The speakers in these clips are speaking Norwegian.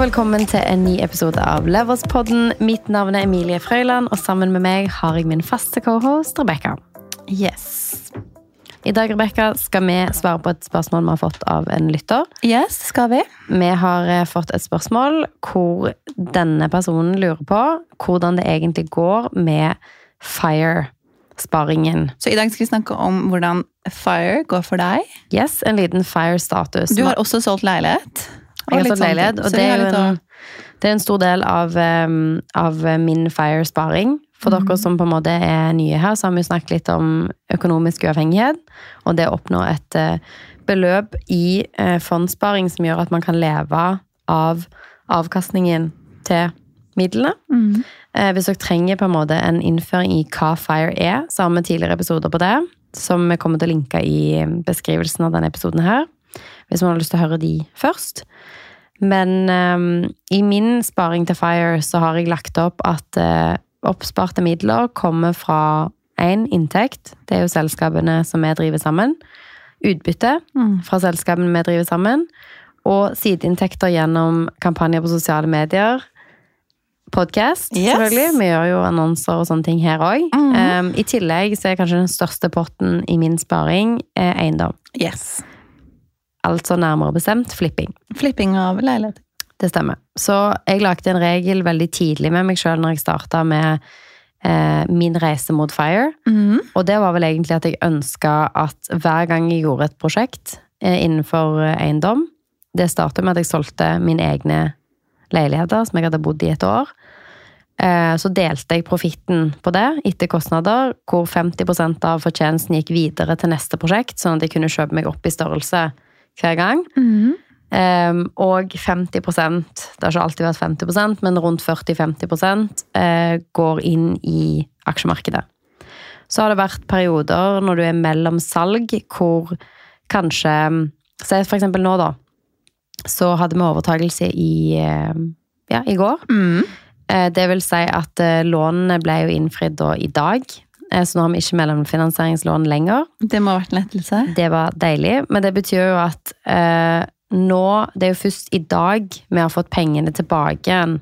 Og velkommen til en ny episode av Leverspodden. Mitt navn er Emilie Frøyland, og sammen med meg har jeg min faste cohost Rebekka. Yes. I dag Rebecca, skal vi svare på et spørsmål vi har fått av en lytter. Yes, skal vi? Vi har eh, fått et spørsmål hvor denne personen lurer på hvordan det egentlig går med FIRE-sparingen. Så i dag skal vi snakke om hvordan FIRE går for deg. Yes, en liten FIRE-status. Du har også solgt leilighet. Jeg har solgt leilighet, og det er jo en, det er en stor del av, um, av min FIRE-sparing. For mm. dere som på en måte er nye her, så har vi snakket litt om økonomisk uavhengighet. Og det å oppnå et eh, beløp i eh, fondssparing som gjør at man kan leve av avkastningen til midlene. Mm. Hvis dere trenger på en måte en innføring i hva FIRE er, så har vi tidligere episoder på det, som vi kommer til å linke i beskrivelsen av denne episoden her. Hvis man har lyst til å høre de først. Men um, i min sparing til FIRE så har jeg lagt opp at uh, oppsparte midler kommer fra én inntekt. Det er jo selskapene som vi driver sammen. Utbytte Mm. fra selskapene vi driver sammen. Og sideinntekter gjennom kampanjer på sosiale medier. Podcast, Yes. selvfølgelig. Vi gjør jo annonser og sånne ting her òg. Mhm. I tillegg så er kanskje den største potten i min sparing eh, eiendom. Yes. Altså nærmere bestemt flipping. Flipping av leilighet. Det stemmer. Så jeg lagde en regel veldig tidlig med meg sjøl når jeg starta med eh, min reise mot FIRE. Mm. Og det var vel egentlig at jeg ønska at hver gang jeg gjorde et prosjekt eh, innenfor eiendom Det starta med at jeg solgte mine egne leiligheter som jeg hadde bodd i et år. Eh, Så delte jeg profitten på det etter kostnader, hvor 50 av fortjenesten gikk videre til neste prosjekt, sånn at jeg kunne kjøpe meg opp i størrelse hver gang. Mm. Um, og 50 det har ikke alltid vært 50% men rundt 40-50 uh, går inn i aksjemarkedet. Så har det vært perioder når du er mellom salg, hvor kanskje Se for eksempel nå, da. Så hadde vi overtakelse i, uh, ja, i går. Eh, Det vil si at eh, lånene ble jo innfridd da i dag. Eh, Så nå har vi ikke mellomfinansieringslån lenger. Det må ha vært en lettelse. Det var deilig, men det betyr jo at eh, nå Det er jo først i dag vi har fått pengene tilbake igjen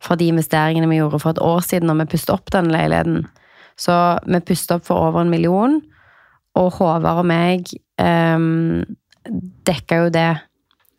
fra de investeringene vi gjorde for et år siden når vi pustet opp den leiligheten. Så vi pustet opp for over en million, og Håvard og meg eh, dekka jo det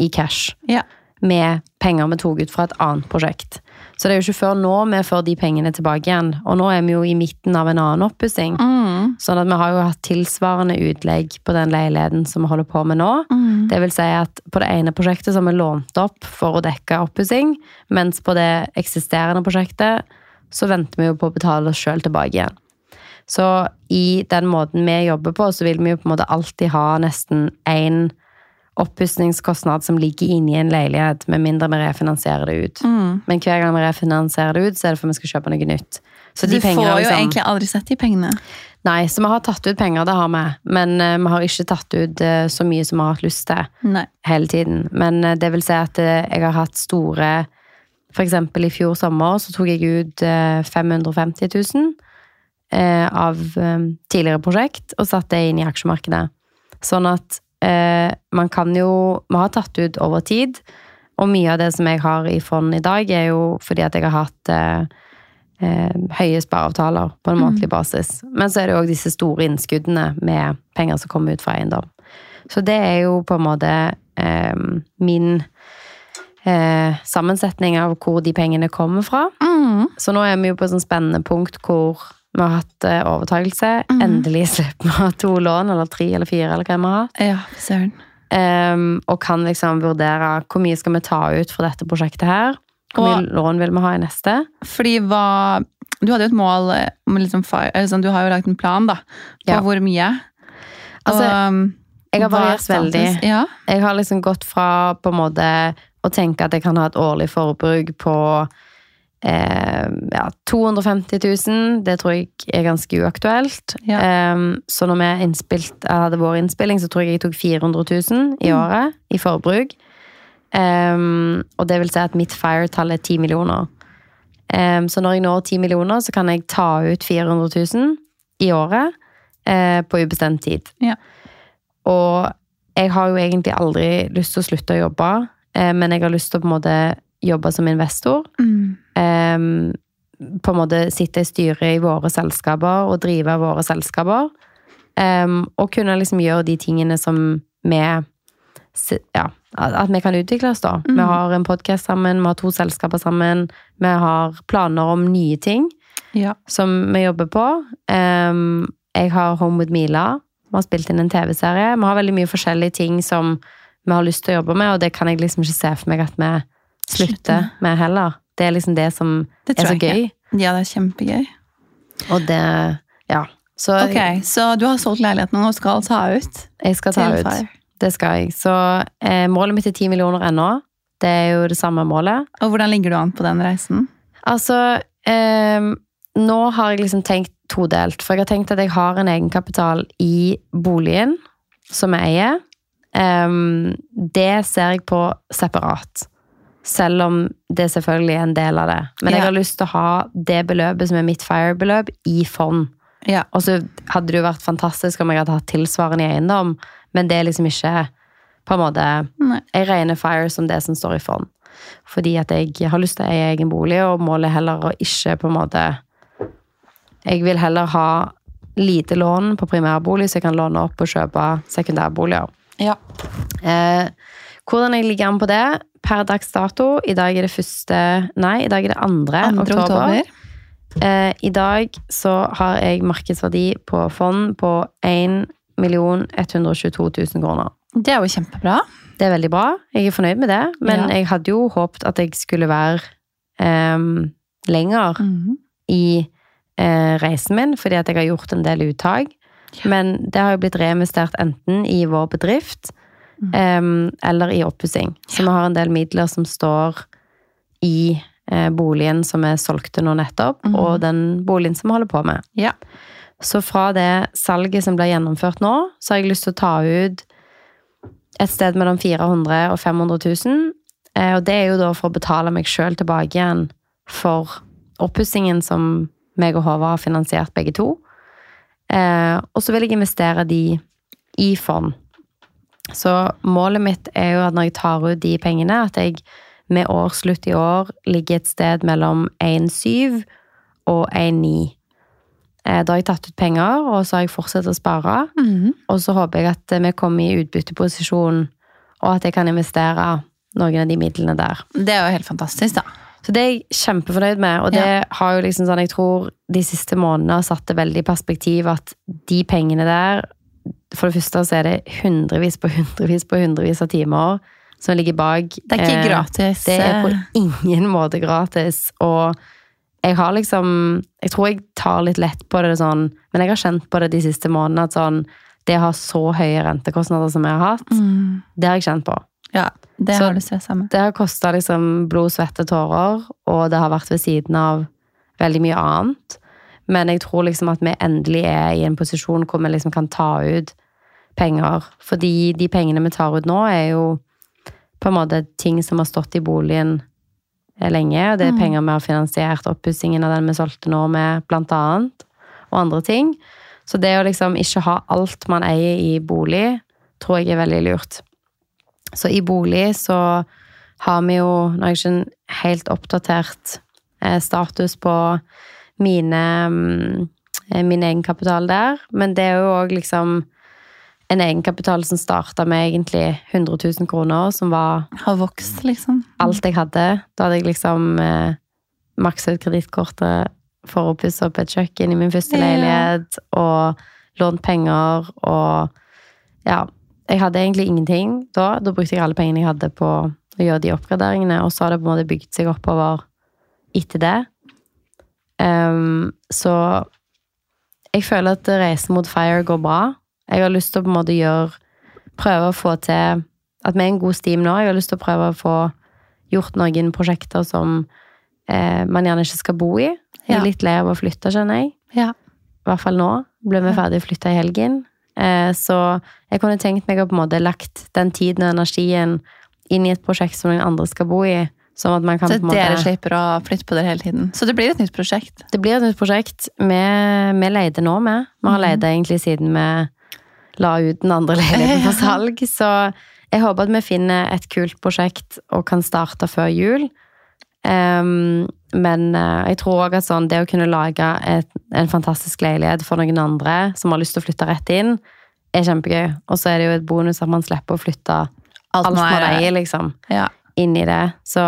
i cash Ja. med penger vi tok ut fra et annet prosjekt. Så det er jo ikke før nå vi får de pengene tilbake igjen. Og nå er vi jo i midten av en annen oppussing. Mm. Sånn at vi har jo hatt tilsvarende utlegg på den leiligheten som vi holder på med nå. Mm. Det vil si at på det ene prosjektet så har vi lånt opp for å dekke oppussing, mens på det eksisterende prosjektet så venter vi jo på å betale oss sjøl tilbake igjen. Så i den måten vi jobber på, så vil vi jo på en måte alltid ha nesten én oppussingskostnad som ligger inni en leilighet, med mindre vi refinansierer det ut. Mm. Men hver gang vi refinansierer det ut, så er det for vi skal kjøpe noe nytt. Så Du får jo liksom- egentlig aldri sett de pengene. Nei, så vi har tatt ut penger, det har vi. Men uh, vi har ikke tatt ut uh, så mye som vi har hatt lyst til Nei. hele tiden. Men uh, det vil si at jeg har hatt store For eksempel i fjor sommer så tok jeg ut eh, 550 000 eh, av tidligere prosjekt og satte det inn i aksjemarkedet. Sånn at eh, man kan jo Vi har tatt ut over tid, og mye av det som jeg har i fond i dag, er jo fordi at jeg har hatt eh, eh, høye spareavtaler på en månedlig basis. Men så er det òg disse store innskuddene med penger som kommer ut fra eiendom. Så det er jo på en måte eh, min eh, sammensetning av hvor de pengene kommer fra. Mm. Så nå er vi jo på et sånn spennende punkt hvor vi har hatt eh, overtakelse. Mm. Endelig slipper vi å ha to lån, eller tre eller fire, eller hva vi har. Ja, søren. Um, og kan liksom vurdere hvor mye skal vi ta ut fra dette prosjektet her. Hvor mye lån vil vi ha i neste? Fordi hva Du hadde jo et mål eh, om liksom sånn, Du har jo lagt en plan, da. På Ja. hvor mye. Altså, Og, um, jeg har er variert veldig. Ja. Jeg har liksom gått fra på en måte å tenke at jeg kan ha et årlig forbruk på eh, ja, 250 000. Det tror jeg er ganske uaktuelt. Ja. Eh, så når vi innspilt, hadde vår innspilling, så tror jeg jeg tok 400 000 i Mm. året i forbruk. Um, og det vil si at mitt fire-tall er 10 millioner. Um, så når jeg når 10 millioner, så kan jeg ta ut 400 000 i året uh, på ubestemt tid. Ja. Og jeg har jo egentlig aldri lyst til å slutte å jobbe, uh, men jeg har lyst til å på en måte jobbe som investor. Mm. Um, på en måte sitte i styret i våre selskaper og drive våre selskaper. Um, og kunne liksom gjøre de tingene som vi Ja, at vi kan utvikle oss, da. Vi har en podkast sammen, vi har to selskaper sammen. Vi har planer om nye ting Ja. som vi jobber på. Um, jeg har Home with Mila. Vi har spilt inn en TV-serie. Vi har veldig mye forskjellige ting som vi har lyst til å jobbe med, og det kan jeg liksom ikke se for meg at vi Slutter med heller. Det er liksom det som Det er så gøy. gøy. Ja, det er kjempegøy. Og det Ja. Så Ok, Så du har solgt leiligheten og skal ta ut jeg skal ta ut. Det skal jeg. Så eh, målet mitt er ti millioner ennå. Det er jo det samme målet. Og hvordan ligger du an på den reisen? Altså, eh, nå har jeg liksom tenkt todelt. For jeg har tenkt at jeg har en egenkapital i boligen som jeg eier. Ehm, det ser jeg på separat. Selv om det selvfølgelig er en del av det. Men jeg har lyst til å ha det beløpet som er mitt FIRE-beløp, i fond. Ja. Og så hadde det jo vært fantastisk om jeg hadde hatt tilsvarende i eiendom, men det er liksom ikke på en måte Nei. Jeg regner FIRE som det som står i fond. Fordi at jeg har lyst til å eie egen bolig, og målet er heller å ikke på en måte Jeg vil heller ha lite lån på primærbolig, så jeg kan låne opp og kjøpe sekundærboliger. Ja. Eh, hvordan jeg ligger an på det per dags dato I dag er det første Nei, i dag er det andre, andre oktober. oktober. Eh, I dag så har jeg markedsverdi på fond på 1 122 000 kroner. Det er jo kjempebra. Det er veldig bra. Jeg er fornøyd med det. Men Ja. jeg hadde jo håpet at jeg skulle være um, lenger Mhm. i uh, reisen min, fordi at jeg har gjort en del uttak. Men det har jo blitt reinvestert enten i vår bedrift em, eller i oppussing. Så vi har en del midler som står i eh, boligen som er solgte nå nettopp, mm. og den boligen som vi holder på med. Ja. Så fra det salget som ble gjennomført nå, så har jeg lyst til å ta ut et sted mellom 400 og 500 000. Eh, Og det er jo da for å betale meg sjøl tilbake igjen for oppussingen som meg og Håvard har finansiert begge to. Eh, Og så vil jeg investere de i fond. Så målet mitt er jo at når jeg tar ut de pengene, at jeg med årsslutt i år ligger et sted mellom 1,7 og 1,9. Eh, Da har jeg tatt ut penger, og så har jeg fortsatt å spare. Mhm. Og så håper jeg at vi kommer i utbytteposisjon, og at jeg kan investere noen av de midlene der. Det er jo helt fantastisk, da. Så det er jeg kjempefornøyd med, og det Ja. har jo liksom sånn, jeg tror de siste månedene har satt det veldig i perspektiv at de pengene der, for det første så er det hundrevis på hundrevis på hundrevis av timer som ligger bak. Det er ikke Eh, gratis. Det er på eh, ingen måte gratis, og jeg har liksom Jeg tror jeg tar litt lett på det sånn, men jeg har kjent på det de siste månedene at sånn Det å ha så høye rentekostnader som jeg har hatt, mm. det har jeg kjent på. Ja, det Så- har du stressa med. Det har kosta liksom blod, svette, tårer, og det har vært ved siden av veldig mye annet. Men jeg tror liksom at vi endelig er i en posisjon hvor vi liksom kan ta ut penger. Fordi de pengene vi tar ut nå, er jo på en måte ting som har stått i boligen lenge. og Det er Mm. penger vi har finansiert oppussingen av den vi solgte nå med, blant annet. Og andre ting. Så det å liksom ikke ha alt man eier i bolig, tror jeg er veldig lurt. Så i bolig så har vi jo Nå er jeg ikke en helt oppdatert eh, status på mine mm, eh, min egenkapital der, men det er jo òg liksom en egenkapital som starta med egentlig 100 000 kroner, som var Har vokst, liksom. alt jeg hadde. Da hadde jeg liksom eh, maksa ut kredittkortet for å pusse opp et kjøkken i min første Ja. leilighet, og lånt penger, og ja. Jeg hadde egentlig ingenting da. Da brukte jeg alle pengene jeg hadde på å gjøre de oppgraderingene, og så har det på en måte bygd seg oppover etter det. Um, så jeg føler at reisen mot FIRE går bra. Jeg har lyst til å på en måte gjøre Prøve å få til at vi er en god steam nå. Jeg har lyst til å prøve å få gjort noen prosjekter som eh, man gjerne ikke skal bo i. Jeg er litt lei av å flytte, skjønner jeg. Ja. I hvert fall nå. Ble vi ferdig flytta i helgen. Eh, så jeg kunne tenkt meg å på en måte lagt den tiden og energien inn i et prosjekt som noen andre skal bo i. Sånn at man kan Så på dere måte slipper å flytte på dere hele tiden. Så det blir et nytt prosjekt. Det blir et nytt prosjekt. Vi, vi leide nå vi. Vi har Mhm. leid egentlig siden vi la ut den andre leiligheten på salg. Så jeg håper at vi finner et kult prosjekt og kan starte før jul. Um, men eh, jeg tror òg at sånn, det å kunne lage et, en fantastisk leilighet for noen andre som har lyst til å flytte rett inn, er kjempegøy. Og så er det jo et bonus at man slipper å flytte alt, må man eier, liksom, Ja. inn i det. Så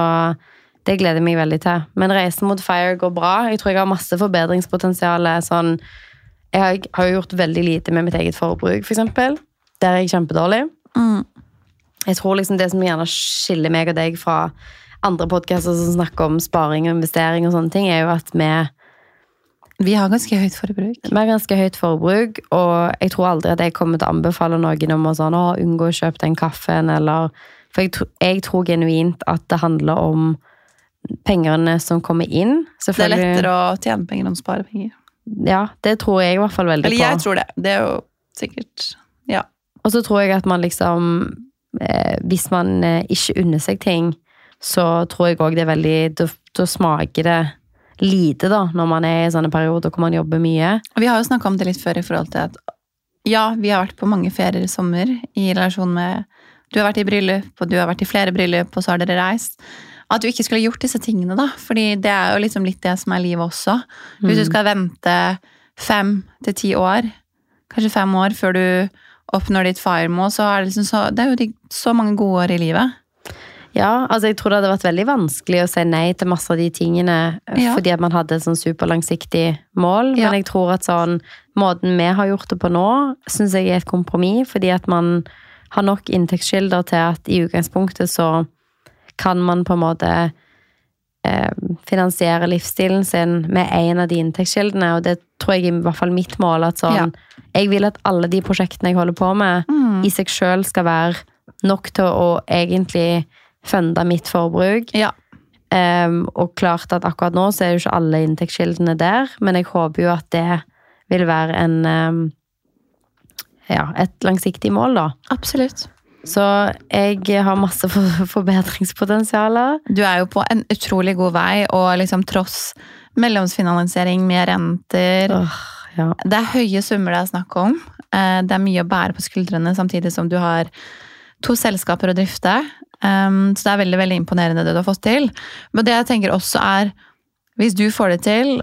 det gleder jeg meg veldig til. Men reisen mot FIRE går bra. Jeg tror jeg har masse forbedringspotensial. Sånn, jeg har, jo gjort veldig lite med mitt eget forbruk, for eksempel. Der er jeg kjempedårlig. Mm. Jeg tror liksom det som gjerne skiller meg og deg fra andre podcaster som snakker om sparing og investering og sånne ting, er jo at vi, Vi har ganske høyt forbruk. vi har ganske høyt forbruk, og jeg tror aldri at jeg kommer til å anbefale noen om å sånn, å, unngå å kjøpe den kaffen, eller For jeg, tro- jeg tror genuint at det handler om pengene som kommer inn. Det er lettere å tjene penger enn å spare penger. Ja, det tror jeg i hvert fall veldig på. Eller på. jeg tror det. Det er jo sikkert Ja. Og så tror jeg at man liksom eh, Hvis man eh, ikke unner seg ting, så tror jeg òg det er veldig Da, da smaker det lite, da, når man er i sånne perioder hvor man jobber mye. Og vi har jo snakka om det litt før i forhold til at ja, vi har vært på mange ferier i sommer i relasjon med Du har vært i bryllup, og du har vært i flere bryllup, og så har dere reist. At du ikke skulle gjort disse tingene, da. Fordi det er jo liksom litt det som er livet også. Hvis du skal vente fem til ti år, kanskje fem år, før du oppnår ditt fire-mål, så er det liksom så Det er jo så mange gode år i livet. Ja, altså jeg tror det hadde vært veldig vanskelig å si nei til masse av de tingene eh, Ja. fordi at man hadde et sånn superlangsiktig mål, Ja. men jeg tror at sånn måten vi har gjort det på nå, syns jeg er et kompromiss, fordi at man har nok inntektskilder til at i utgangspunktet så kan man på en måte eh, finansiere livsstilen sin med en av de inntektskildene, og det tror jeg i hvert fall mitt mål, at sånn Ja. Jeg vil at alle de prosjektene jeg holder på med, Mm. i seg sjøl skal være nok til å egentlig funde mitt forbruk. Ja. Um, og klart at akkurat nå så er jo ikke alle inntektskildene der, men jeg håper jo at det vil være en um, ja, et langsiktig mål, da. Absolutt. Så jeg har masse forbedringspotensialer. Du er jo på en utrolig god vei, og liksom tross mellomfinansiering med renter oh, ja. Det er høye summer det er snakk om. Eh, Det er mye å bære på skuldrene, samtidig som du har to selskaper å drifte. Um, Så det er veldig veldig imponerende det du har fått til. Men det jeg tenker også er, hvis du får det til,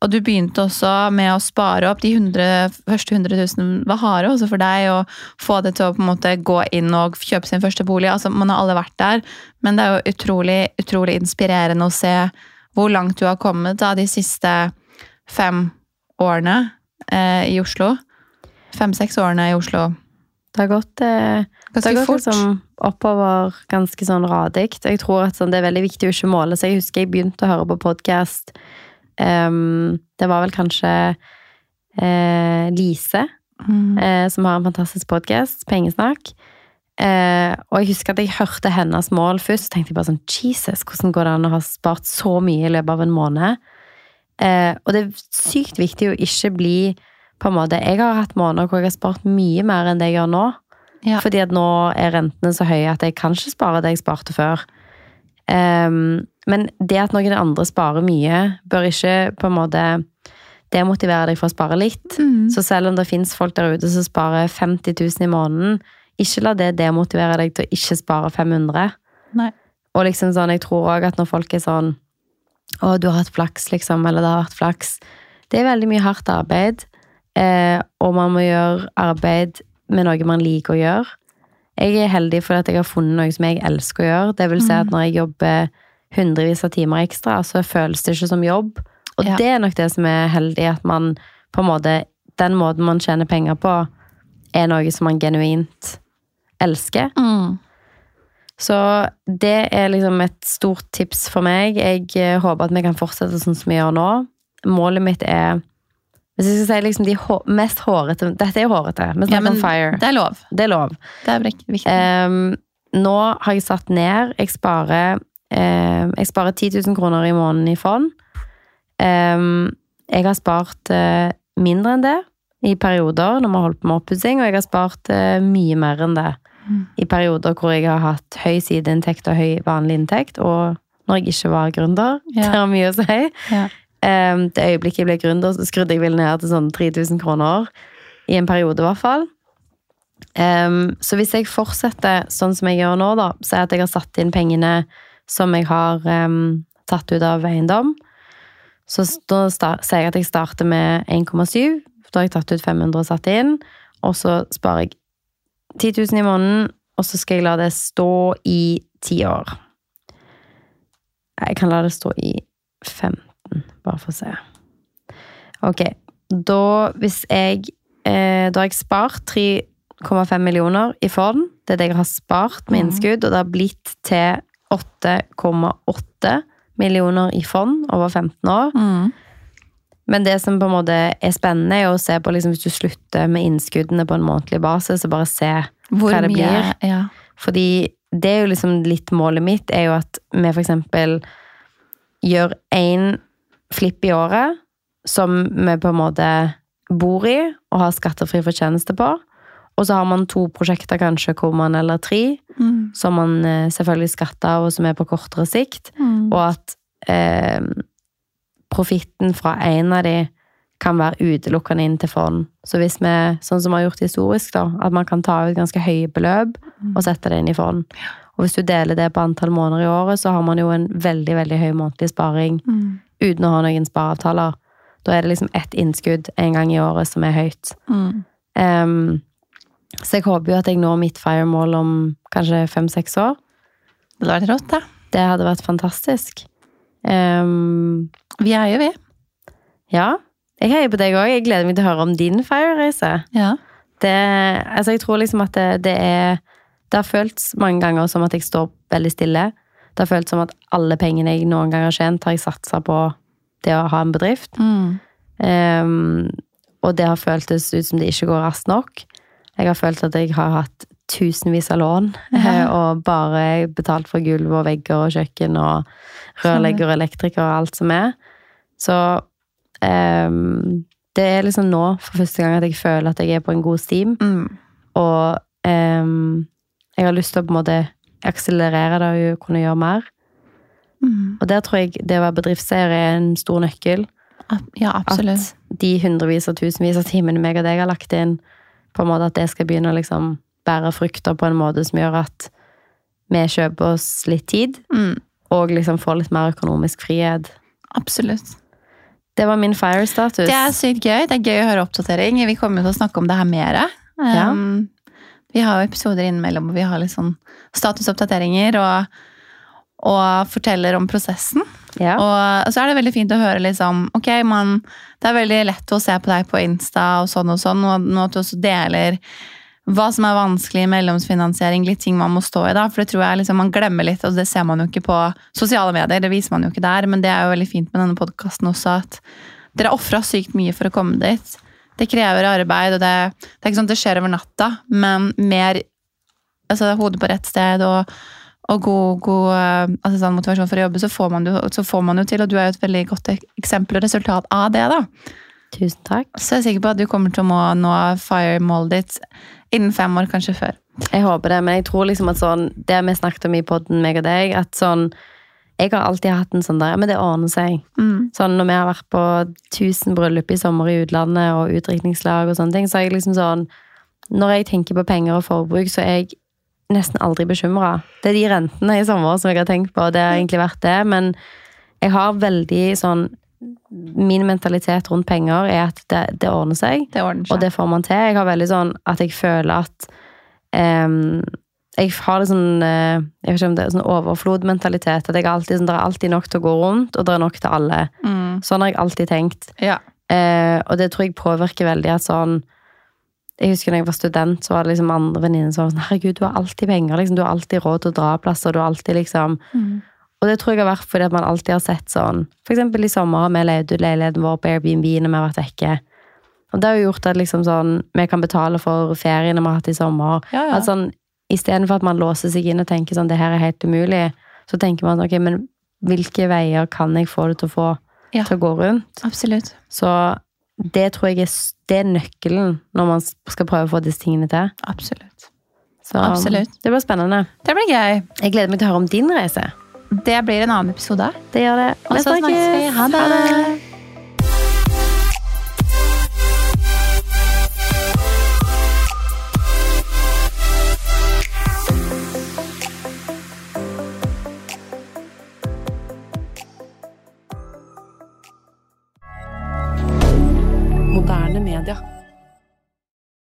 og du begynte også med å spare opp de 100, første 100 000 var harde også for deg, og få det til å på en måte gå inn og kjøpe sin første bolig. Altså, man har alle vært der, men det er jo utrolig, utrolig inspirerende å se hvor langt du har kommet da, de siste fem årene eh, i Oslo. Fem-seks årene i Oslo. Det har gått, eh, det har gått liksom oppover ganske sånn radig. Jeg tror at sånn, det er veldig viktig å ikke måle seg. Jeg husker jeg begynte å høre på podkast. Det var vel kanskje eh, Lise Mm. eh, som har en fantastisk podkast, Pengesnakk. Eh, og jeg husker at jeg hørte hennes mål først, tenkte jeg bare sånn Jesus, hvordan går det an å ha spart så mye i løpet av en måned? Eh, og det er sykt viktig å ikke bli på en måte Jeg har hatt måneder hvor jeg har spart mye mer enn det jeg gjør nå. Ja. Fordi at nå er rentene så høye at jeg kan ikke spare det jeg sparte før. Ehm, men det at noen andre sparer mye, bør ikke på en måte demotivere deg for å spare litt. Mm. Så selv om det finnes folk der ute som sparer 50 000 i måneden, ikke la det demotivere deg til å ikke spare 500. Nei. Og liksom sånn, jeg tror òg at når folk er sånn Å, du har hatt flaks, liksom, eller det har vært flaks. Det er veldig mye hardt arbeid, eh, og man må gjøre arbeid med noe man liker å gjøre. Jeg er heldig fordi at jeg har funnet noe som jeg elsker å gjøre. Det vil si at når jeg jobber hundrevis av timer ekstra, så føles det ikke som jobb. Og Ja. det er nok det som er heldig, at man på en måte Den måten man tjener penger på, er noe som man genuint elsker. Mm. Så det er liksom et stort tips for meg. Jeg eh, håper at vi kan fortsette sånn som vi gjør nå. Målet mitt er Hvis jeg skal si liksom de hår, mest hårete Dette er jo hårete. Vi snakker Ja, om fire. det er lov. Det er lov. Det er viktig. Um, nå har jeg satt ned Jeg sparer, jeg sparer 10 000 kroner i måneden i fond. Ehm, jeg har spart eh, mindre enn det i perioder når vi har holdt på med oppussing, og jeg har spart eh, mye mer enn det Mm. i perioder hvor jeg har hatt høy sideinntekt og høy vanlig inntekt, og når jeg ikke var gründer. Ja. Det har mye å si. Ja. Ehm, det øyeblikket jeg ble gründer, så skrudde jeg vel ned til sånn 3000 kroner. I en periode, i hvert fall. Ehm, så hvis jeg fortsetter sånn som jeg gjør nå, da, så er at jeg har satt inn pengene som jeg har um, tatt ut av eiendom. Så da sier jeg at jeg starter med 1,7. Da har jeg tatt ut 500 og satt inn. Og så sparer jeg 10 000 i måneden, og så skal jeg la det stå i ti år. Jeg kan la det stå i 15, bare for å se. Ok, da hvis jeg eh, Da har jeg spart 3,5 millioner i fond. Det er det jeg har spart med innskudd, og det har blitt til 8,8 millioner i fond over 15 år. Mm. Men det som på en måte er spennende, er å se på liksom, hvis du slutter med innskuddene på en månedlig basis, og bare se Hvor hva det mye blir. Ja. Fordi det er jo liksom litt målet mitt, er jo at vi for eksempel gjør én flipp i året som vi på en måte bor i og har skattefri fortjeneste på. Og så har man to prosjekter kanskje hvor man, eller tre, Mm. som man eh, selvfølgelig skatter av, og som er på kortere sikt. Mm. Og at eh, profitten fra en av de kan være utelukkende inn til fond. Så hvis vi, sånn som vi har gjort historisk, da, at man kan ta ut ganske høye beløp og sette det inn i fond. Og hvis du deler det på antall måneder i året, så har man jo en veldig, veldig høy månedlig sparing Mm. uten å ha noen spareavtaler. Da er det liksom ett innskudd en gang i året som er høyt. Mm. Så jeg håper jo at jeg når mitt FIRE-mål om kanskje fem-seks år. Det hadde vært rått, da. Det hadde vært fantastisk. Um, Vi jo vi. Ja, jeg heier på deg òg. Jeg gleder meg til å høre om din FIRE-reise. Ja. Det, altså jeg tror liksom at det, det er Det har føltes mange ganger som at jeg står veldig stille. Det har føltes som at alle pengene jeg noen gang har tjent, har jeg satsa på det å ha en bedrift. Mm. Um, og det har føltes ut som det ikke går raskt nok. Jeg har følt at jeg har hatt tusenvis av lån, Ja. og bare betalt for gulv og vegger og kjøkken og rørlegger og elektriker og alt som er. Så um, det er liksom nå for første gang at jeg føler at jeg er på en god steam. Mm. og um, jeg har lyst til å på en måte akselerere det og kunne gjøre mer. Mm. Og der tror jeg det å være bedriftseier er en stor nøkkel. Ja, absolutt. At de hundrevis og tusenvis av timene meg og deg har lagt inn, på en måte at det skal begynne å liksom bære frukter på en måte som gjør at vi kjøper oss litt tid, Mm. og liksom får litt mer økonomisk frihet. Absolutt. Det var min fire-status. Det er sykt gøy. Det er gøy å høre oppdatering. Vi kommer til å snakke om det her mer. Ja. Um, vi har jo episoder innimellom hvor vi har litt sånn statusoppdateringer og, og forteller om prosessen. Ja. Og så er det veldig fint å høre liksom Ok, man, det er veldig lett å se på deg på Insta og sånn og sånn, og at du også deler hva som er vanskelig i mellomsfinansiering, litt ting man må stå i da, for det tror jeg liksom man glemmer litt, og det ser man jo ikke på sosiale medier, det viser man jo ikke der, men det er jo veldig fint med denne podkasten også, at dere har ofra sykt mye for å komme dit. Det krever arbeid, og det, det er ikke sånn at det skjer over natta, men mer altså, hodet på rett sted og, og god, god altså, sånn motivasjon for å jobbe, så får, man så får man jo til, og du er jo et veldig godt eksempel og resultat av det. da. Tusen takk. Så jeg er sikker på at du kommer til å må nå fire-målet ditt innen fem år, kanskje før. Jeg håper det, men jeg tror liksom at sånn Det vi snakket om i podden, meg og deg, at sånn Jeg har alltid hatt en sånn der Men det ordner seg. Mm. Sånn når vi har vært på 1000 bryllup i sommer i utlandet og utdrikningslag og sånne ting, så er jeg liksom sånn Når jeg tenker på penger og forbruk, så er jeg nesten aldri bekymra. Det er de rentene i sommer som jeg har tenkt på, det har egentlig vært det, men jeg har veldig sånn Min mentalitet rundt penger er at det, det ordner seg. Det ordner seg. Og det får man til. Jeg har veldig sånn at jeg føler at um, Jeg har det sånn eh, Jeg vet ikke om det er sånn overflodmentalitet. At jeg alltid, sånn, det er alltid nok til å gå rundt, og det er nok til alle. mm. Sånn har jeg alltid tenkt. Ja. Eh, og det tror jeg påvirker veldig at sånn Jeg husker når jeg var student, så var det liksom andre venninner som var sånn Herregud, du har alltid penger. Liksom, du har alltid råd til å dra plasser. Du har alltid liksom Mm. Og det tror jeg har vært fordi at man alltid har sett sånn For eksempel i sommer har vi leid ut leiligheten vår på Airbnb når vi har vært vekke. Og det har jo gjort at liksom sånn, vi kan betale for feriene vi har hatt i sommer. Ja, ja. At sånn, Istedenfor at man låser seg inn og tenker sånn, det her er helt umulig, så tenker man ok, men hvilke veier kan jeg få det til å få Ja. til å gå rundt? Absolutt. Så det tror jeg er, det er nøkkelen når man skal prøve å få disse tingene til. Absolutt. Så Absolutt. det blir spennende. Det blir gøy. Jeg gleder meg til å høre om din reise. Det blir en annen episode. Det gjør det. Og så snakkes vi. Ha det.